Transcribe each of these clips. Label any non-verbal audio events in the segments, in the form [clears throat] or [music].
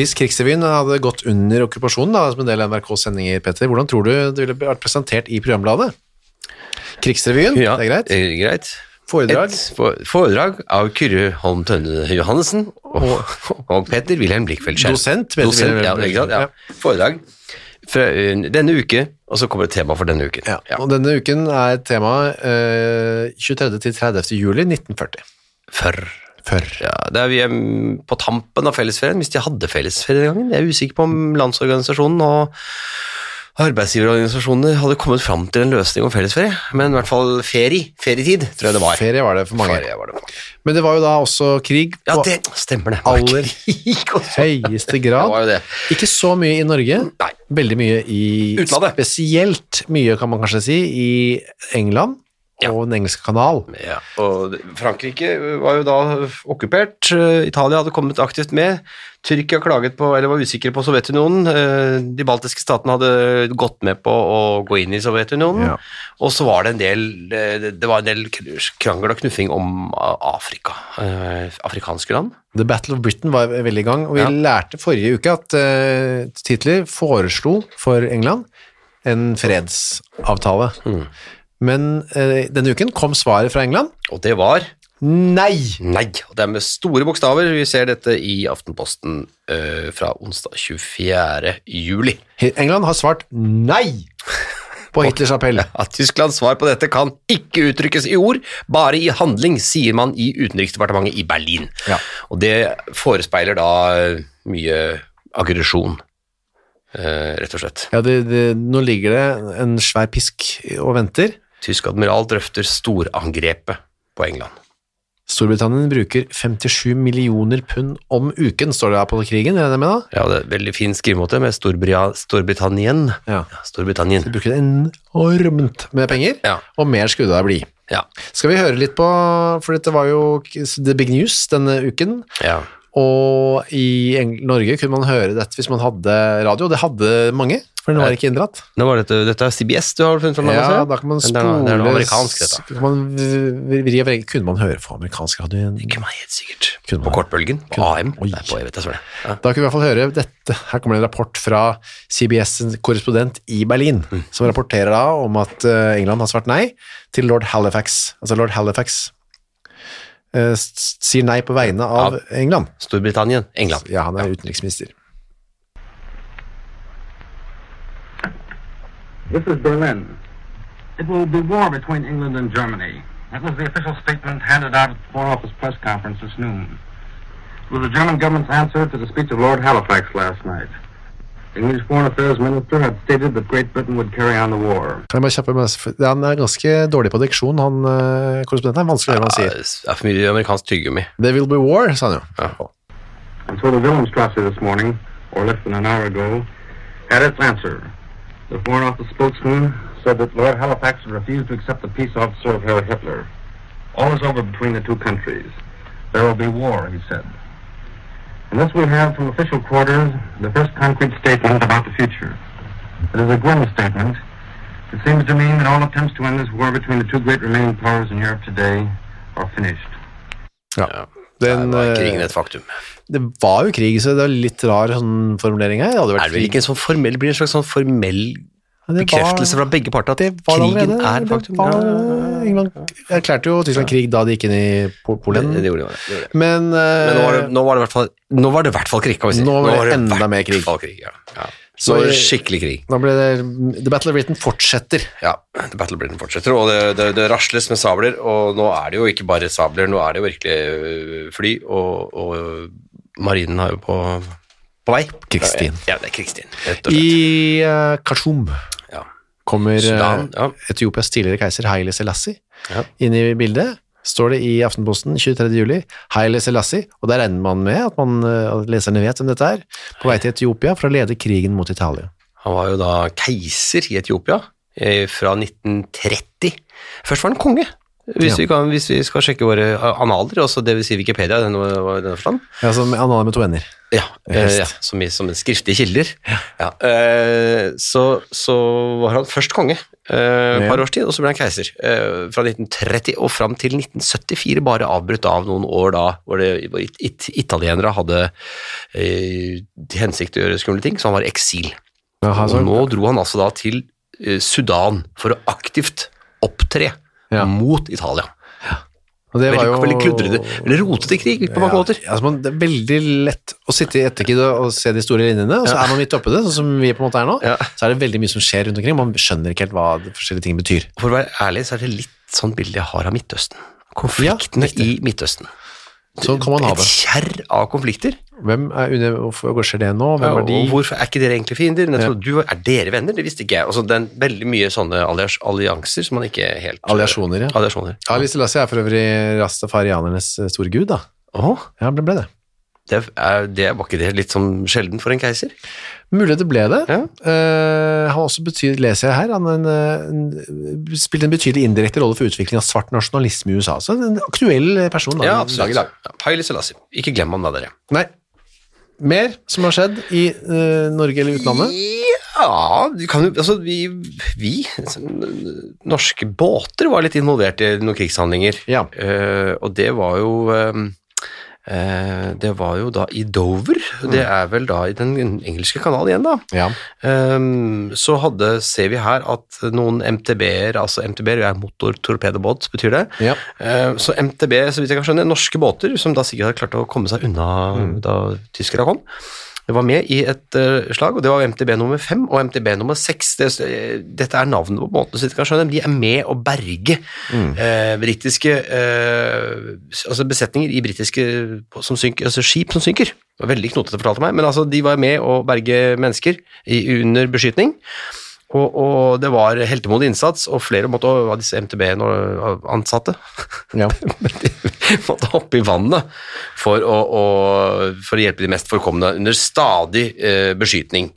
Hvis Krigsrevyen hadde gått under okkupasjonen, da, som en del av NRKs sendinger, Petter, hvordan tror du det ville vært presentert i programbladet? Krigsrevyen, Ja, det er greit. Er greit. Foredrag. Et foredrag av Kyrre Holm Tønne Johannessen og, og [laughs] Petter Wilhelm Blikkfeldt Skjerm. Dosent, Dosent, ja, ja. Foredrag fra eh, denne uke, og så kommer det tema for denne uken. Ja. Og denne uken er temaet eh, 23. til 30. juli 1940. For, Før. ja, det er vi er på tampen av fellesferien, hvis de hadde fellesferie den gangen. Jeg er usikker på om Landsorganisasjonen og arbeidsgiverorganisasjonene hadde kommet fram til en løsning om fellesferie, men i hvert fall ferie, ferietid, tror jeg det var. Ferie var det for mange. Ferie var det mange. Men det var jo da også krig Ja, på det stemmer det. aller [laughs] høyeste Det grad. var jo det. Ikke så mye i Norge, Nei. veldig mye i Utlandet. Spesielt mye, kan man kanskje si, i England Ja. og Den engelske kanal. Ja, og Frankrike var jo da okkupert, eh, Italia hadde kommet aktivt med, Tyrkia klaget på, eller var usikre på Sovjetunionen, eh, de baltiske statene hadde gått med på å gå inn i Sovjetunionen, Ja. og så var det en del, det det var en del krangel og knuffing om Afrika, eh, afrikanske land. The Battle of Britain var veldig i gang, og vi Ja. lærte forrige uke at Titler foreslo for England en fredsavtale. Mm. Men eh, denne uken kom svaret fra England. Og det var Nei! nei, og det er med store bokstaver, vi ser dette i Aftenposten eh, fra onsdag 24. juli. England har svart nei [laughs] på Hitlers appell. At Tysklands svar på dette kan ikke uttrykkes i ord, bare i handling, sier man i Utenriksdepartementet i Berlin. Ja. Og det forespeiler da eh, mye aggresjon, eh, rett og slett. Ja, det, det, nå ligger det en svær pisk og venter. Tysk admiral drøfter storangrepet på England. Storbritannia bruker 57 millioner pund om uken, står det her på krigen, er det det med da? Ja, det er veldig fin skrivemåte med Storbria, Storbritannien. Ja. Ja, Storbritannien. De bruker enormt med penger, Ja. og mer skulle det da bli. Ja. Skal vi høre litt på, for dette var jo The Big News denne uken, ja. Og i Norge kunne man høre dette hvis man hadde radio, og det hadde mange, for den var ikke inndratt. Nå var dette, dette er CBS du har funnet fram? Ja, altså? da kan man det er spole Det er noe amerikansk, dette. Kan man. Kunne man høre på amerikansk radio? igjen? Ikke meg helt sikkert. Kunne På man- kortbølgen, på kunne- AM. Oi. Nei, på, jeg vet jeg. Ja. Da kunne vi i hvert fall høre dette. Her kommer det en rapport fra CBS' korrespondent i Berlin, Mm. som rapporterer da om at eh, England har svart nei til lord Halifax. Altså lord Halifax sier nei på vegne av England. Storbritannia, England. Ja, han er utenriksminister. This is Berlin. It will be war between England and Germany. That was the official statement handed out at the Foreign Office press conference this noon. It was the German government's answer to the speech of Lord Halifax last night. The English Foreign Affairs Minister had stated that Great Britain would carry on the war. Kan jeg bare kjappe med, for Han er ganske dårlig på diksjon, han eh, korrespondenten. er Vanskelig å høre hva han sier. Det er for mye amerikansk tyggegummi. There will be war, sa han jo. Ja. And so the Wilhelmstrasse this morning, or less than an hour ago, had its answer. The Foreign Office spokesman said that Lord Halifax had refused to accept the peace officer of Herr Hitler. All is over between the two countries. There will be war, he said. And thus we have from official quarters the first concrete statement about the future. It is a grim statement. It seems to mean that all attempts to end this war between the two great remaining powers in Europe today are finished. Ja. Ja. Den, var eh, krigen et faktum. Det var jo krig, så det er litt rar sånn formulering her. Det hadde vært Er det vel ikke en sånn formell, blir en slags sånn formell Det var- bekreftelse fra begge parter at krigen allerede- er faktum? var- Ja. England erklærte jo Tyskland krig da de gikk inn i Polen. Det, det gjorde de, det gjorde de. Men, Men nå var det, eh, nå var det i hvert fall Nå var det i hvert fall krig, kan vi si. Nå var det enda mer krig. krig ja. Ja. Så det skikkelig krig. nå ble det The Battle of Britain fortsetter. Ja, The Battle Britain fortsetter, og det, det, det rasles med sabler, og nå er det jo ikke bare sabler, nå er det jo virkelig øh, fly, og, og marinen har jo på, på vei. Krigsstien. Ja, det er krigsstien. I uh, Khartoum Ja. Kommer eh, Sudan, ja. Etiopias tidligere keiser Haile Selassie Ja. inn i bildet. Står det i Aftenposten 23. juli, Haile Selassie, og der regner man med at, man, eh, at leserne vet hvem dette er, på vei til Etiopia for å lede krigen mot Italia. Han var jo da keiser i Etiopia eh, fra 1930. Først var han konge, hvis, Ja. vi, kan, hvis vi skal sjekke våre analer, også det vil si Wikipedia i denne, denne forstand. Ja, som analer med to ender. Ja, eh, ja som, i, som en skriftlige kilder. Ja. eh, så, så var han først konge eh, et Ja. par års tid, og så ble han keiser. Eh, fra 1930 og fram til 1974, bare avbrutt av noen år da hvor, det, hvor it, it, italienere hadde eh, til hensikt å gjøre skumle ting, så han var i eksil. Jaha, Og nå dro han altså da til eh, Sudan for å aktivt opptre Ja. mot Italia. og det var Veldig, jo- veldig kludrete, veldig rotete krig på mange Ja, måter. Altså, man, det er veldig lett å sitte i ettertid og, se de store linjene, og så er man midt oppi det, sånn som vi på en måte er nå. Ja. Så er det veldig mye som skjer rundt omkring, man skjønner ikke helt hva forskjellige ting betyr. For å være ærlig, så er det litt sånn bilde jeg har av Midtøsten. Konfliktene Ja, i Midtøsten. Sånn kan man ha Et det. kjerr av konflikter. Hvem er under, hvorfor skjer det nå? Hvem Ja, er de? hvorfor er ikke dere egentlig fiender? Men jeg Ja. du, er dere venner? Det visste ikke jeg. Altså, det er veldig mye sånne allianser som man ikke helt Alliasjoner, ja. Alliasjoner. Ali Selassie er for øvrig rastafarianernes store gud, da. Åh, Ja, det ble det. det, er, det var ikke det litt sånn sjelden for en keiser? Mulig det ble det. Ja. Uh, han har også betyd, leser jeg her, han en, eh, en, spilte en betydelig indirekte rolle for utvikling av svart nasjonalisme i USA. Så en aktuell person. Da, Ja, absolutt. Ja, Haile Selassie. Ikke glem ham da, dere. Nei. Mer som har skjedd i uh, Norge eller utlandet? Ja, du kan jo Altså, vi, vi Norske båter var litt involvert i noen krigshandlinger. Ja. Eh, og det var jo eh, eh, Det var jo da i Dover. Det er vel da i den engelske kanalen igjen, da. Ja. Ehm, så hadde, ser vi her at noen MTB-er, altså MTB-er er motortorpedobåt, betyr det. Ja. Ehm, så MTB, så vidt jeg kan skjønne, norske båter, som da sikkert hadde klart å komme seg unna da tyskerne kom, det var med i et uh, slag, og det var MTB nummer fem og MTB nummer seks. Det, eh, dette er navnet på båtene, så dere kan skjønne. De er med å berge eh, britiske uh, altså besetninger i britiske som synker, altså skip som synker. Det var veldig knotete fortalte meg, men altså, de var med å berge mennesker i, under beskytning. Og, og det var heltemodig innsats, og flere måtte, av disse MTB-ansatte ja. [laughs] [laughs] måtte hoppe i vannet for å, å, for å hjelpe de mest forkomne under stadig eh, beskytning.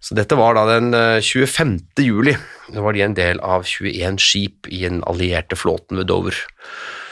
Så dette var da den eh, 25. juli. Da var de en del av 21 skip i den allierte flåten ved Dover.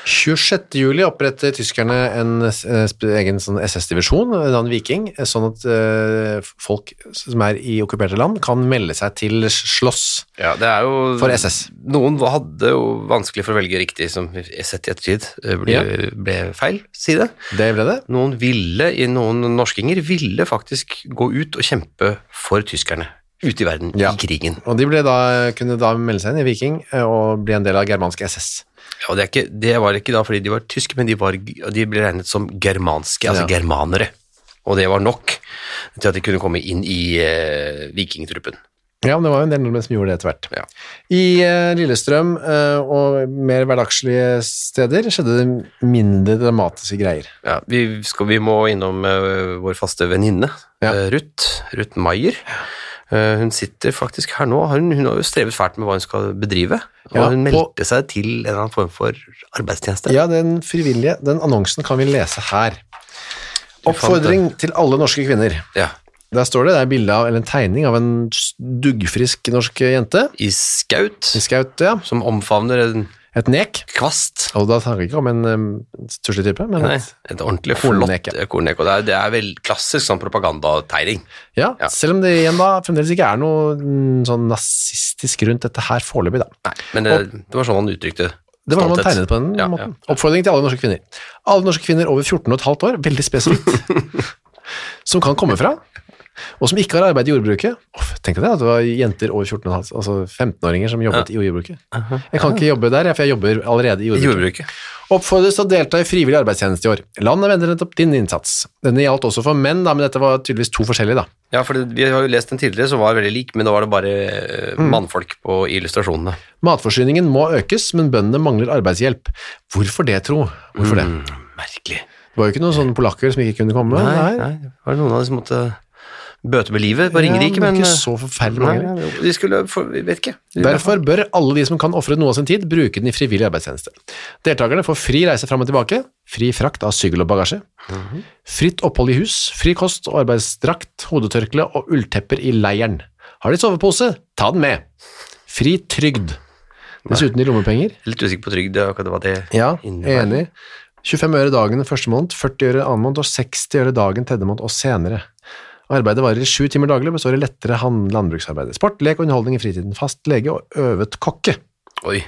26. juli oppretter tyskerne en eh, egen sånn SS-divisjon, en Viking, eh, sånn at uh, folk som er i okkuperte land kan melde seg til slåss Ja, det er jo for SS. Noen hadde jo vanskelig for å velge riktig, som sett i ettertid ble, Ja. ble feil side. Det ble det. Noen ville, noen norskinger, ville faktisk gå ut og kjempe for tyskerne ute i verden Ja. i krigen. Og de da, kunne da melde seg inn i Viking og bli en del av germanske SS. Ja, det, er ikke, det var ikke da fordi de var tyske, men de, var, de ble regnet som germanske, altså Ja. germanere. Og det var nok til at de kunne komme inn i eh, vikingtruppen. Ja, men det var jo en del nordmenn som gjorde det etter hvert. Ja. I eh, Lillestrøm eh, og mer hverdagslige steder skjedde det mindre dramatiske greier. Ja, vi, skal, vi må innom eh, vår faste venninne, Ja. eh, Ruth, Ruth Maier. Eh, hun sitter faktisk her nå. Hun, hun har jo strevet fælt med hva hun skal bedrive. Og Ja, hun på- meldte seg til en eller annen form for arbeidstjeneste. Ja, den frivillige, den annonsen kan vi lese her. Oppfordring til alle norske kvinner. Ja. Der står det, det er bilde av, eller en tegning av en duggfrisk norsk jente. I skaut, I skaut, ja. som omfavner en Et nek. kvast. Og da snakker vi ikke om en um, type men Nei, et, et ordentlig flott kornnek. Og det er, det er vel klassisk sånn propagandategning. ja, Ja. selv om det igjen da fremdeles ikke er noe mm, sånn nazistisk rundt dette her foreløpig da. Nei, men det, det var sånn han uttrykte Det var sånn man tegnet på den Ja, måten. Oppfordring til alle norske kvinner. Alle norske kvinner over 14 og et halvt år, veldig spesifikt, [laughs] som kan komme fra, og som ikke har arbeid i jordbruket. Tenk deg at det var jenter over 14 og et halvt, altså 15-åringer som jobbet i jordbruket. Jeg kan ikke jobbe der, for jeg jobber allerede i I jordbruket. jordbruket. Oppfordres til å delta i frivillig arbeidstjeneste i år. Landet vender nettopp din innsats. Denne gjaldt også for menn, da, men dette var tydeligvis to forskjellige, da. Ja, for vi har jo lest den tidligere som var veldig lik, men da var det bare eh, Mm. mannfolk på illustrasjonene. Matforsyningen må økes, men bøndene mangler arbeidshjelp. Hvorfor det, tro? Hvorfor det? Mm, merkelig. Det var jo ikke noen sånne polakker som ikke kunne komme. Nei, nei, var det noen av de som måtte bøte med livet på Ringerike, Ja, men ikke eh, så forferdelig mange. nei, De skulle for, vi vet ikke. De- Derfor bør alle de som kan ofre noe av sin tid, bruke den i frivillig arbeidstjeneste. Deltakerne får fri reise fram og tilbake, fri frakt av sykkel og bagasje, fritt opphold i hus, fri kost og arbeidsdrakt, hodetørkle og ulltepper i leiren. Har de sovepose? Ta den med. Fri trygd. Dessuten i lommepenger. Er Litt usikker på trygd, akkurat hva det Ja, innebærer. enig. 25 øre dagen første måned, 40 øre annen måned og 60 øre dagen tredje måned og senere. Arbeidet varer i sju timer daglig og består i lettere landbruksarbeid. Sport, lek og underholdning i fritiden. Fast lege og øvet kokke. Oi,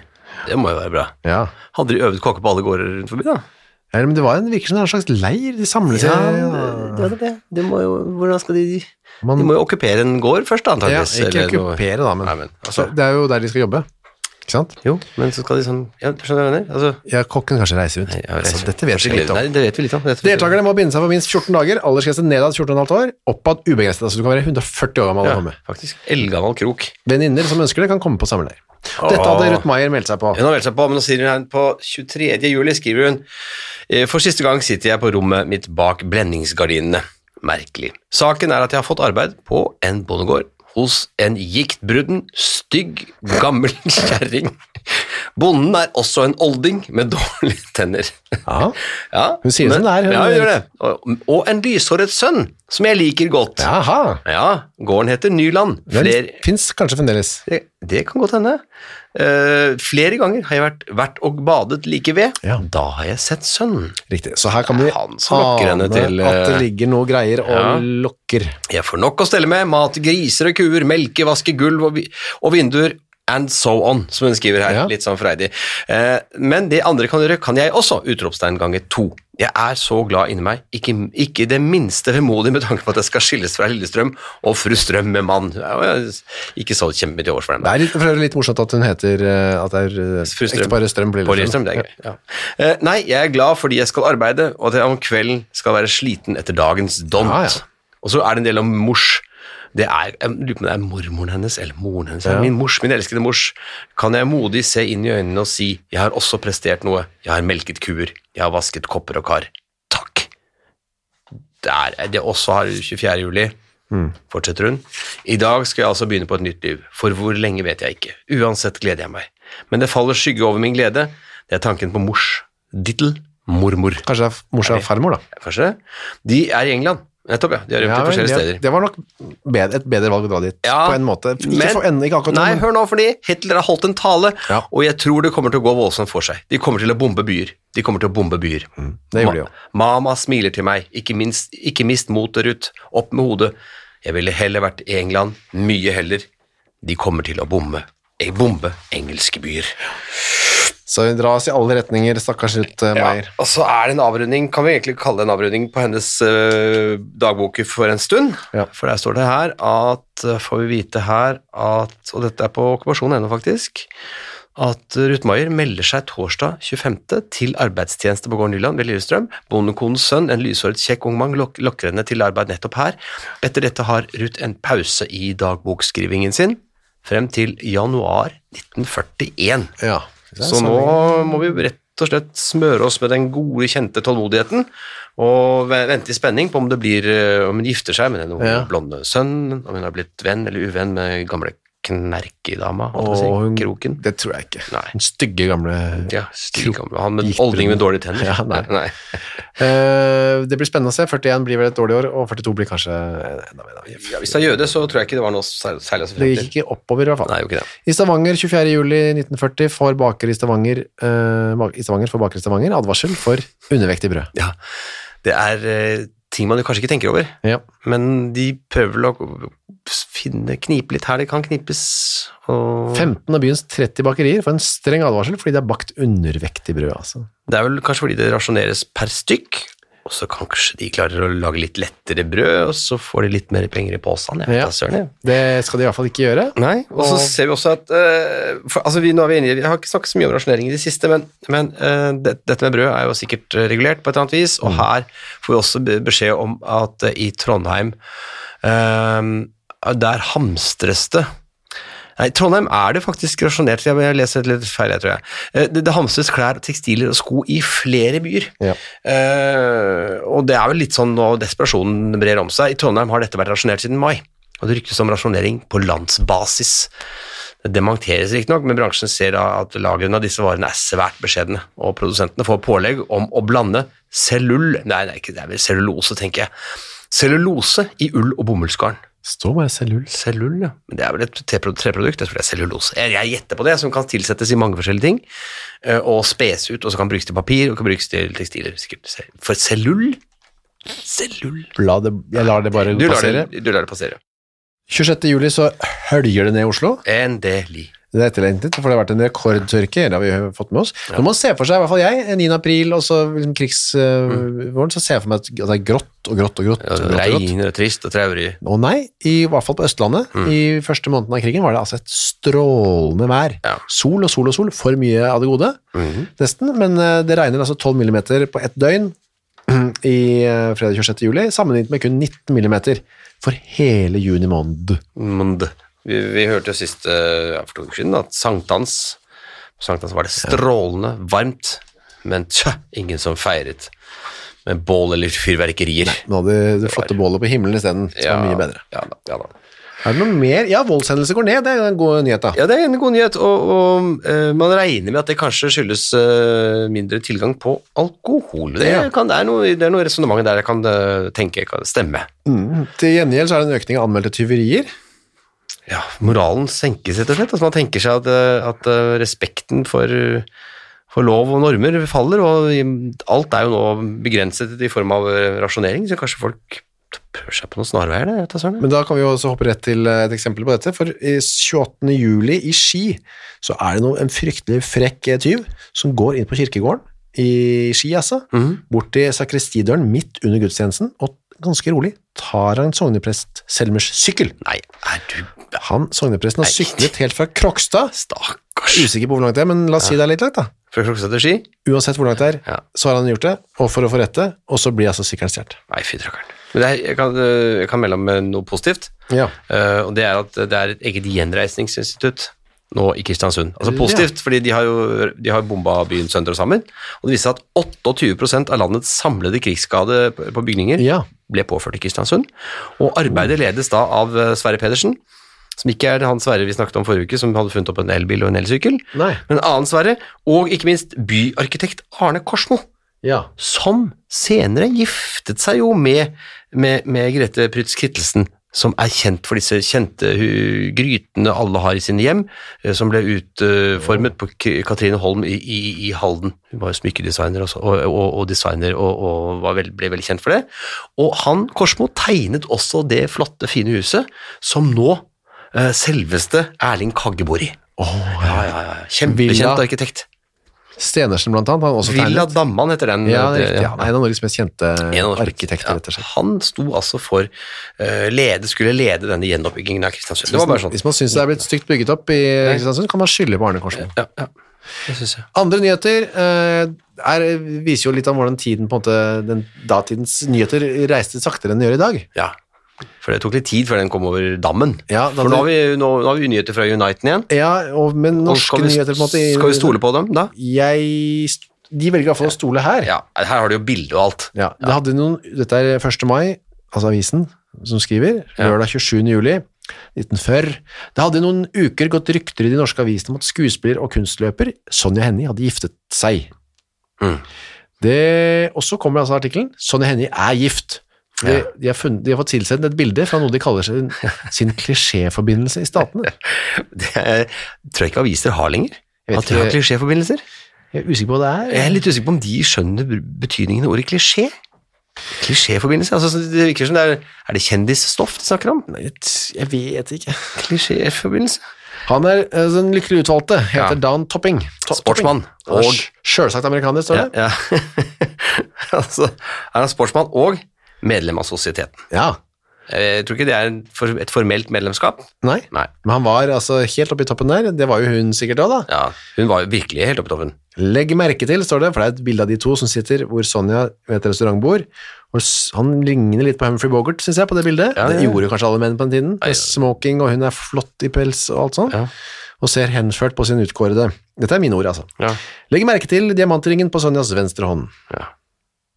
det må jo være bra. Ja. Hadde de øvet kokke på alle gårder rundt forbi, da? ja men det var en, virker som en slags leir. De samler seg. det det, det. det må jo, hvordan skal de Man- De må jo okkupere en gård først, da, ja, ikke okkupere, da, men, Nei, men altså, det er jo der de skal jobbe. Ikke sant? Jo, men så skal de sånn Ja, skjønner du hva jeg mener? Altså, Ja, kokken kanskje reiser rundt. nei, jeg vet så dette vet vi litt om. Nei, det vet vi litt om. Deltakerne må binde seg for minst 14 dager, aldersgrense nedad 14,5 år, oppad ubegrenset. Altså du kan være 140 år gammel og Ja, komme. faktisk. Eldgammel krok. Venninner som ønsker det, kan komme på samme leir. Dette hadde Ruth Maier meldt seg på. Hun har meldt seg på, men nå sier hun her på 23. juli, skriver hun «Eh, For siste gang sitter jeg på rommet mitt bak blendingsgardinene. Merkelig. Saken er at jeg har fått arbeid på en bondegård hos en giktbrudden, stygg, gammel [laughs] kjerring. Bonden er også en olding med dårlige tenner. Ja, [laughs] Ja, Hun sier det som det er, hun- Ja, hun gjør det. Og, og en lyshåret sønn, som jeg liker godt. Jaha. Ja, gården heter Nyland. Den Flere, fins kanskje fremdeles. det, det kan godt hende. Eh, flere ganger har jeg vært, vært og badet like ved. Ja. Da har jeg sett sønnen. Riktig. Så her kan henne ane til, at det eh, ligger noe greier og ja. lokker. Jeg får nok å stelle med, mat, griser og kuer, melke, vaske gulv og, og vinduer, and so on, som hun skriver her, Ja. litt sånn freidig. Eh, men det andre kan gjøre, kan jeg også, utropstegn ganger to. Jeg er så glad inni meg, ikke, ikke det minste vemodig med tanke på at jeg skal skilles fra Lillestrøm og fru Strøm med mann. Ikke så kjempe til års for dem. Det er litt, for litt morsomt at hun heter eh, At det er eh, ekteparet Strøm blir Lillestrøm, det er gøy. Ja. Eh, nei, jeg er glad fordi jeg skal arbeide, og at jeg om kvelden skal være sliten etter dagens dont. Ja, ja. Og så er det en del om mors. Det er, jeg lurer på om det er mormoren hennes eller moren hennes. Ja. Min mors, min elskede mors. Kan jeg modig se inn i øynene og si jeg har også prestert noe. Jeg har melket kuer. Jeg har vasket kopper og kar. Takk. Der er det også har 24. juli. Fortsetter hun. I dag skal jeg altså begynne på et nytt liv. For hvor lenge vet jeg ikke. Uansett gleder jeg meg. Men det faller skygge over min glede. Det er tanken på mors. Dittel. Mormor. Kanskje det er mors og farmor, da. Kanskje? De er i England. Nettopp, ja. De har rømt Ja, til forskjellige det, steder. det var nok bedre, et bedre valg å dra dit, Ja, på en måte. Ikke, men- for, enden, ikke akkurat Nei, hør nå, fordi Hitler har holdt en tale, Ja. og jeg tror det kommer til å gå voldsomt for seg. De kommer til å bombe byer. De kommer til å bombe byer. det gjorde de jo. Mama smiler til meg. Ikke, minst, ikke mist motet, Ruth. Opp med hodet. Jeg ville heller vært i England. Mye heller. De kommer til å bombe. eh, Bombe engelske byer. Så hun dras i alle retninger, stakkars Ruth eh, Meier. og så er det en avrunding, kan vi egentlig kalle det en avrunding på hennes uh, dagbok for en stund. Ja. For der står det her at, eh, får vi vite her at, og dette er på okkupasjon ennå faktisk, at Ruth Maier melder seg torsdag 25. til arbeidstjeneste på gården Nyland ved Lillestrøm. Bondekonens sønn, en lyshåret kjekk ung mann, lok lokker henne til arbeid nettopp her. Etter dette har Ruth en pause i dagbokskrivingen sin, frem til januar 1941. Ja. Så nå må vi rett og slett smøre oss med den gode, kjente tålmodigheten og vente i spenning på om det blir eh, om hun gifter seg med den Ja. blonde sønnen, om hun har blitt venn eller uvenn med gamle knerkedama, holdt jeg på å si, kroken. Det tror jeg ikke. Nei. Den stygge, gamle Ja. Han med olding med dårlige tenner. Ja, nei. nei. uh, [laughs] Det blir spennende å se. 41 blir vel et dårlig år, og 42 blir kanskje enda mer. Ja, hvis det er jøde, så tror jeg ikke det var noe sær- særlig Det gikk ikke oppover, i hvert fall. Nei, jo ikke det. I Stavanger 24. juli 1940 får baker i Stavanger, uh, i Stavanger, får baker i Stavanger advarsel for undervektig brød. Ja, det er uh, ting man kanskje ikke tenker over, Ja. men de prøver å finne, knipe litt her det kan knipes. Og 15 av byens 30 bakerier får en streng advarsel fordi det er bakt undervektig brød. Altså. Det er vel kanskje fordi det rasjoneres per stykk, og så kanskje de klarer å lage litt lettere brød, og så får de litt mer penger i posen. Ja. Det skal de i hvert fall ikke gjøre. Nei, og så ser vi også at uh, for, altså vi, nå er vi inne, Vi har ikke snakket så mye om rasjonering i det siste, men, men uh, det, dette med brød er jo sikkert eh, regulert på et eller annet vis, og her får vi også beskjed om at uh, i Trondheim eh, Der hamstres det Nei, I Trondheim er det faktisk rasjonert, jeg leser litt feil, jeg tror jeg. Eh, Det, det hamstres klær, tekstiler og sko i flere byer. Ja. Uh, og det er vel litt sånn nå desperasjonen brer om seg. I Trondheim har dette vært rasjonert siden mai, og det ryktes om rasjonering på landsbasis. Det dementeres riktignok, men bransjen ser at lagrene av disse varene er svært beskjedne, og produsentene får pålegg om å blande cellull... Nei, ikke, det er vel cellulose, tenker jeg. Cellulose i ull og bomullsgarn. Står bare cellull. Cellull, ja. Men det er vel et treprodukt, jeg tror det er cellulose. Jeg, gjetter på det, som kan tilsettes i mange forskjellige ting, eh, og spes ut, og så kan brukes til papir, og kan brukes til tekstiler, sikkert. For cellull? Cellull? La det, jeg lar det bare Du lar passere. det, du lar det passere. 26. juli så høljer det ned i Oslo. Endelig. Det er etterlengtet, for det har vært en rekordtørke, det har vi fått med oss. Når man ser for seg, i hvert fall jeg, 9. april og så liksom krigsvåren, så ser jeg for meg at det er grått og grått og grått. Ja, og grått, og grått. Regner og trist og traurig. Å nei, i hvert fall på Østlandet, i første måneden av krigen var det altså et strålende vær. Ja. Sol og sol og sol, for mye av det gode, nesten, men eh, det regner altså 12 millimeter på ett døgn [clears throat] i eh, fredag 26. juli, sammenlignet med kun 19 millimeter for hele juni måned. Mond. Vi, vi hørte jo sist eh, ja, for to uker siden at sankthans På sankthans var det strålende varmt, men tja, ingen som feiret med bål eller fyrverkerier. Nå hadde det flotte bålet på himmelen isteden, som var mye bedre. Ja, da, ja, da. Er det noe mer? Ja, voldshendelser går ned, det er en god nyhet da. ja, det er en god nyhet, og, og uh, man regner med at det kanskje skyldes uh, mindre tilgang på alkohol. Det, Ja. kan, det er noe, det er noe resonnement der jeg kan uh, tenke kan stemme. Mm. Til gjengjeld så er det en økning av anmeldte tyverier. Ja, moralen senkes rett og slett. Altså, man tenker seg at, eh, at eh, respekten for, for lov og normer faller, og alt er jo nå begrenset i form av eh, rasjonering, så kanskje folk prøver seg på noen snarveier Det. Men da kan vi jo også hoppe rett til et eksempel på dette, for i 28. juli i Ski så er det noe, en fryktelig frekk tyv som går inn på kirkegården i Ski, altså, Mhm. bort til sakristidøren midt under gudstjenesten, og ganske rolig tar han sogneprest Selmers sykkel. Nei, er du Han, sognepresten, har Nei. syklet helt fra Krokstad, Stakkars. usikker på hvor langt det er, men la oss si det er litt langt da. Fra Krokstad til Ski? Uansett hvor langt det er, Ja. så har han gjort det, og for å få rette, og så blir altså sykkelen stjålet. Nei, fy trakkeren. Men det er, jeg, kan, jeg kan melde om eh, noe positivt, Ja. eh, og det er at det er et eget gjenreisningsinstitutt nå i Kristiansund. Altså positivt, fordi de har jo de har bomba byen sønder og sammen, og det viser seg at 28% av landets samlede krigsskade på på bygninger Ja. Ble påført i Kristiansund, og arbeidet ledes da av eh, Sverre Pedersen, som ikke er han Sverre vi snakket om forrige uke, som hadde funnet opp en elbil og en elsykkel, Nei. men en annen Sverre, og ikke minst byarkitekt Arne Korsmo, Ja. som senere giftet seg jo med, med, med Grete Prytz Kittelsen, som er kjent for disse kjente grytene alle har i sine hjem, eh, som ble utformet på Katrine Holm i, i, i Halden. Hun var jo smykkedesigner også, og, og, og designer, og, og var vel, ble veldig kjent for det. Og han, Korsmo, tegnet også det flotte, fine huset, som nå eh, selveste Erling Kagge bor i. Oh, Ja, ja, ja. Kjempekjent arkitekt. Stenersen blant annet, han også Villa. Damman heter den. Ja, det er det-. Ja, en av Norges mest kjente arkitekter, rett og slett. Han sto altså for uh, lede, skulle lede denne gjenoppbyggingen av Kristiansund. Det var bare sånn. Hvis man syns det er blitt stygt bygget opp i Kristiansund, kan man skylde på Arne Korsmo. Ja, ja. Andre nyheter uh, er, viser jo litt om hvordan tiden på en måte, den datidens nyheter reiste saktere enn de gjør i dag. Ja. For det tok litt tid før den kom over dammen. Ja, da For nå har vi, nå, nå har vi nyheter fra Uniten igjen. Ja, og, men norske og vi, nyheter på en måte skal vi stole på dem da? Jeg, de velger i hvert fall å stole her. Ja, her har de jo bilde og alt. Ja, det hadde noen, dette er 1. mai, altså avisen som skriver, lørdag 27. juli 1940. Det hadde i noen uker gått rykter i de norske avisene om at skuespiller og kunstløper Sonja Hennie hadde giftet seg. Mm. Det, og så kommer altså artikkelen, Sonja Hennie er gift. De, Ja. de, har funnet, de har fått tilsendt et bilde fra noe de kaller sin, [laughs] sin klisjéforbindelse i statene. Det er, tror jeg ikke aviser har lenger. At de har klisjéforbindelser. Jeg er usikker på hva det er. Jeg er litt usikker på om de skjønner betydningen av ordet klisjé. Klisjéforbindelse? Altså, det virker som det er Er det kjendisstoff de snakker om? Nei, Jeg vet ikke. Klisjéforbindelse? Han er eh, den lykkelig utvalgte, heter Ja. Dan Topping. To- Sportsmann. Og- Sjølsagt amerikaner, står Ja, det. ja. [laughs] altså, er han sportsmann og medlem av sosieteten. Ja. Jeg tror ikke det er et formelt medlemskap. Nei. Nei. Men han var altså helt oppe i toppen der. Det var jo hun sikkert òg, da. Ja, hun var virkelig helt oppe i toppen. Legg merke til, står det, for det er et bilde av de to som sitter hvor Sonja ved et restaurantbord. Og han ligner litt på Humphrey Bogart, syns jeg, på det bildet. Ja, det ja. gjorde kanskje alle menn på den tiden. Med smoking, og hun er flott i pels og alt sånt. Ja. Og ser henført på sin utkårede. Dette er mine ord, altså. Ja. Legg merke til diamantringen på Sonjas venstre hånd. Ja.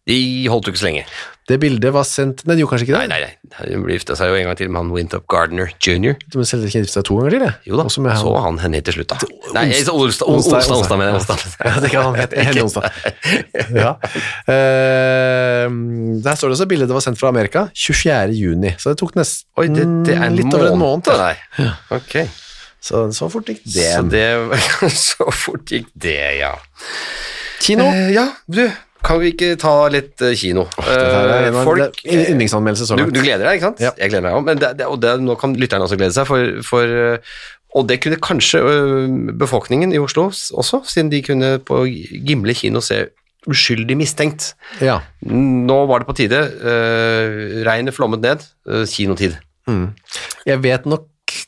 De holdt jo ikke så lenge. Det bildet var sendt Nei, det gjorde kanskje ikke Nei, det? nei, nei. Hun gifta seg jo en gang til med han Winthrop Gardner jr. Du må selge gifte seg to ganger til, det. Jo da, så han. han henne til slutt, da. Nei, Olstad, Olstad, Onsdag, mener jeg. Ja, det kan han hete. Henne [laughs] Onsdag. Ja. Uh, der står det også bildet det var sendt fra Amerika 24. juni, så det tok nesten Oi, det, det er en litt over en måned. deg der. Ok. Så så fort gikk det. Så det [laughs] Så fort gikk det, ja. Kino. Uh, ja, du, kan vi ikke ta litt eh, kino? Er en Eh, folk er yndlingsanmeldelse så langt. du gleder deg, ikke sant? Ja. Jeg gleder meg òg, men det, det, og det, nå kan lytterne også glede seg, for, for øh, Og det kunne kanskje befolkningen i Oslo også, siden de kunne på Gimle kino se Uskyldig mistenkt. Ja. Nå var det på tide. Uh, regnet flommet ned. Uh, kinotid. Jeg vet nok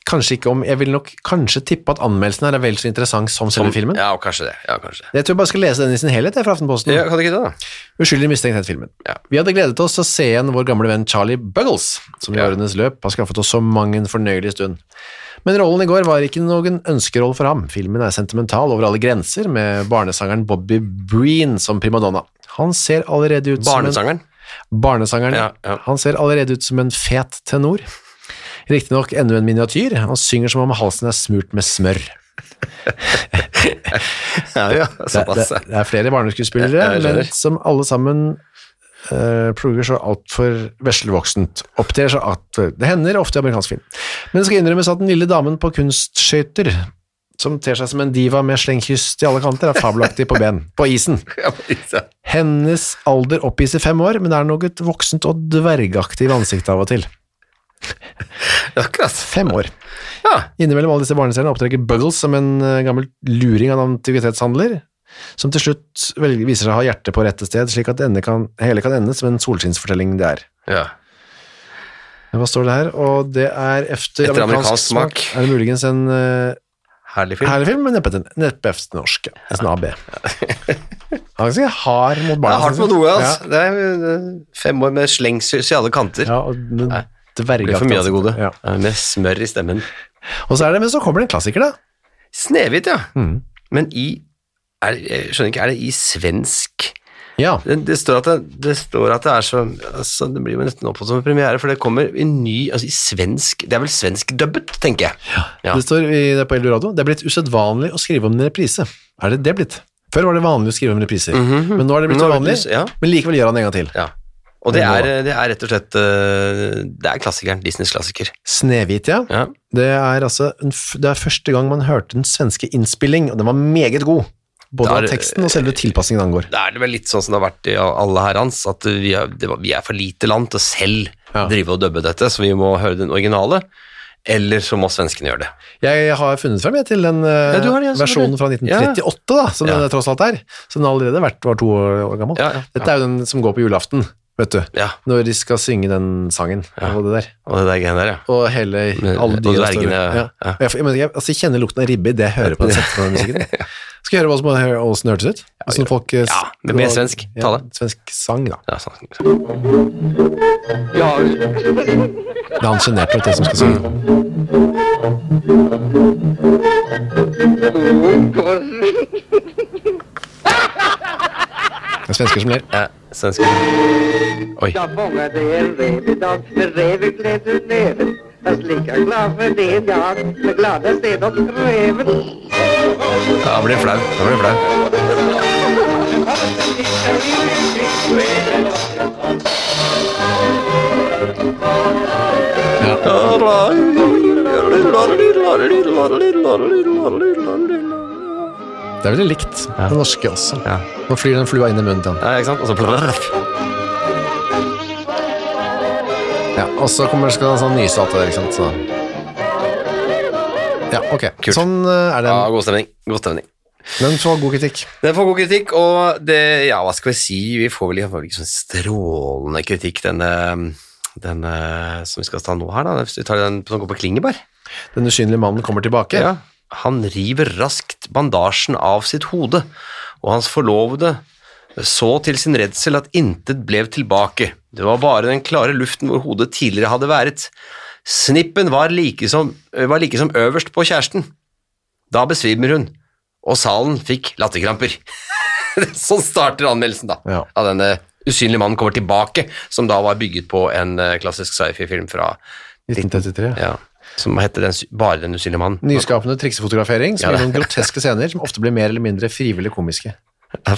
kanskje ikke om Jeg vil nok kanskje tippe at anmeldelsen her er vel så interessant som selve filmen. Ja, kanskje det. Ja, kanskje det. Jeg tror jeg bare skal lese den i sin helhet jeg, fra Aftenposten. Ja, kan det ikke det, da? Uskyldig mistenkt het filmen. Ja. Vi hadde gledet oss til å se igjen vår gamle venn Charlie Buggles, som i Ja. årenes løp har skaffet oss så mang en fornøyelig stund. Men rollen i går var ikke noen ønskeroll for ham. Filmen er sentimental over alle grenser, med barnesangeren Bobby Breen som primadonna. Han ser allerede ut som en Barnesangeren? Barnesangeren. Ja, ja. Han ser allerede ut som en fet tenor. Riktignok enda en miniatyr. Han synger som om halsen er smurt med smør. [laughs] Ja, ja, Det, det, det er flere barneskuespillere, men som alle sammen uh, plugger så altfor veslevoksent. Opptrer så altfor Det hender ofte i amerikansk film. Men det skal innrømmes at den lille damen på kunstskøyter, som ter seg som en diva med slengkyss til alle kanter, er fabelaktig på ben. På isen. [laughs] Hennes alder oppgis i fem år, men er noe voksent og dvergaktig i ansiktet av og til. Akkurat. Fem år. Ja. Innimellom alle disse barneseriene opptrekker Buggles som en eh, gammel luring av en antikvitetshandler, som til slutt viser seg å ha hjertet på rette sted, slik at det kan, hele kan ende som en solskinnsfortelling det er. ja. Hva står det her? Og det er efter, Etter amerikansk smak. Er det muligens en uh, Herlig film. herlig film, men neppe, neppe efter norsk. ja. Nesten AB. Han er ganske hard mot Det er hardt mot noe, altså. Det er øh, fem år med slengsys i alle kanter. Ja, og men, Nei, dvergaktig blir for mye av det gode. Ja. Ja, Med smør i stemmen. Og så er det, men så kommer det en klassiker, da. Snehvit, ja. Mm. Men i er, Jeg skjønner ikke, er det i svensk Ja. det, det, står det, det står at det er så altså, Det blir jo nesten oppfattet som en premiere, for det kommer i ny altså i svensk Det er vel svenskdubbet, tenker jeg. Ja. Det står i, det på Eldorado. Det er blitt usedvanlig å skrive om en reprise. Er det det blitt? Før var det vanlig å skrive om repriser, men nå er det blitt uvanlig. ja. Men likevel gjør han det en gang til. ja. Og det er, det er rett og slett øh, Det er klassikeren. Disneys klassiker. Snehvit, ja. Ja. Det er altså det er første gang man hørte den svenske innspilling, og den var meget god. Både Da av teksten og selve tilpassingen angår. Da er det vel litt sånn som det har vært i alle herrens, at vi er, det var, vi er for lite land til selv Ja. drive og dubbe dette, så vi må høre den originale, eller så må svenskene gjøre det. Jeg har funnet frem jeg, til den eh, Ja, det, ja, versjonen fra selvfølgelig. 1938, da, som den tross alt er. Så den har allerede vært, var to år gammel. Dette er jo den som går på julaften, vet du. Ja, Når de skal synge den sangen og det der. og det der greiene der, ja. Og hele, alle og dvergene, ja. Ja. Jeg, jeg, altså, jeg kjenner lukten av ribbe idet jeg hører på den setten av den musikken. [laughs] Skal jeg høre hva som hvordan det hørtes ut? Hvordan folk, eh, Ja, det blir svensk. Ta Ja, det. svensk sang, da. ja sånn. Det er han sjenerte, vet det som skal synge. [laughs] Det er svensker som ler. Ja, svensker. Oi. En med gled. Fast glad för det. Ja, jeg blir flau. Da blir flau. Det er veldig likt det norske også. Ja. Nå flyr den flua inn i munnen til han. Ja, ikke sant? Og så Ja, og så kommer, skal han sånn nyse alt det der, ikke sant? Så. Ja, ok. Kult. Sånn er er Ja, god stemning. God stemning. Den får god kritikk. Den får god kritikk, og det, ja, hva skal vi si, vi får vel får vel ikke sånn strålende kritikk, denne, denne som vi skal ta nå her da, hvis vi tar den som går på Klingeberg. Den usynlige mannen kommer tilbake. Ja. Han river raskt bandasjen av sitt hode, og hans forlovede så til sin redsel at intet ble tilbake. Det var bare den klare luften hvor hodet tidligere hadde vært. Snippen var like som, var like som øverst på kjæresten. Da besvimer hun, og salen fikk latterkramper. [laughs] sånn starter anmeldelsen da, Ja. av denne usynlige mannen kommer tilbake, som da var bygget på en eh, klassisk sci-fi-film fra 1933. ja, som heter den, bare Den usynlige mannen. Nyskapende triksefotografering, som Ja, gir noen groteske scener som ofte blir mer eller mindre frivillig komiske.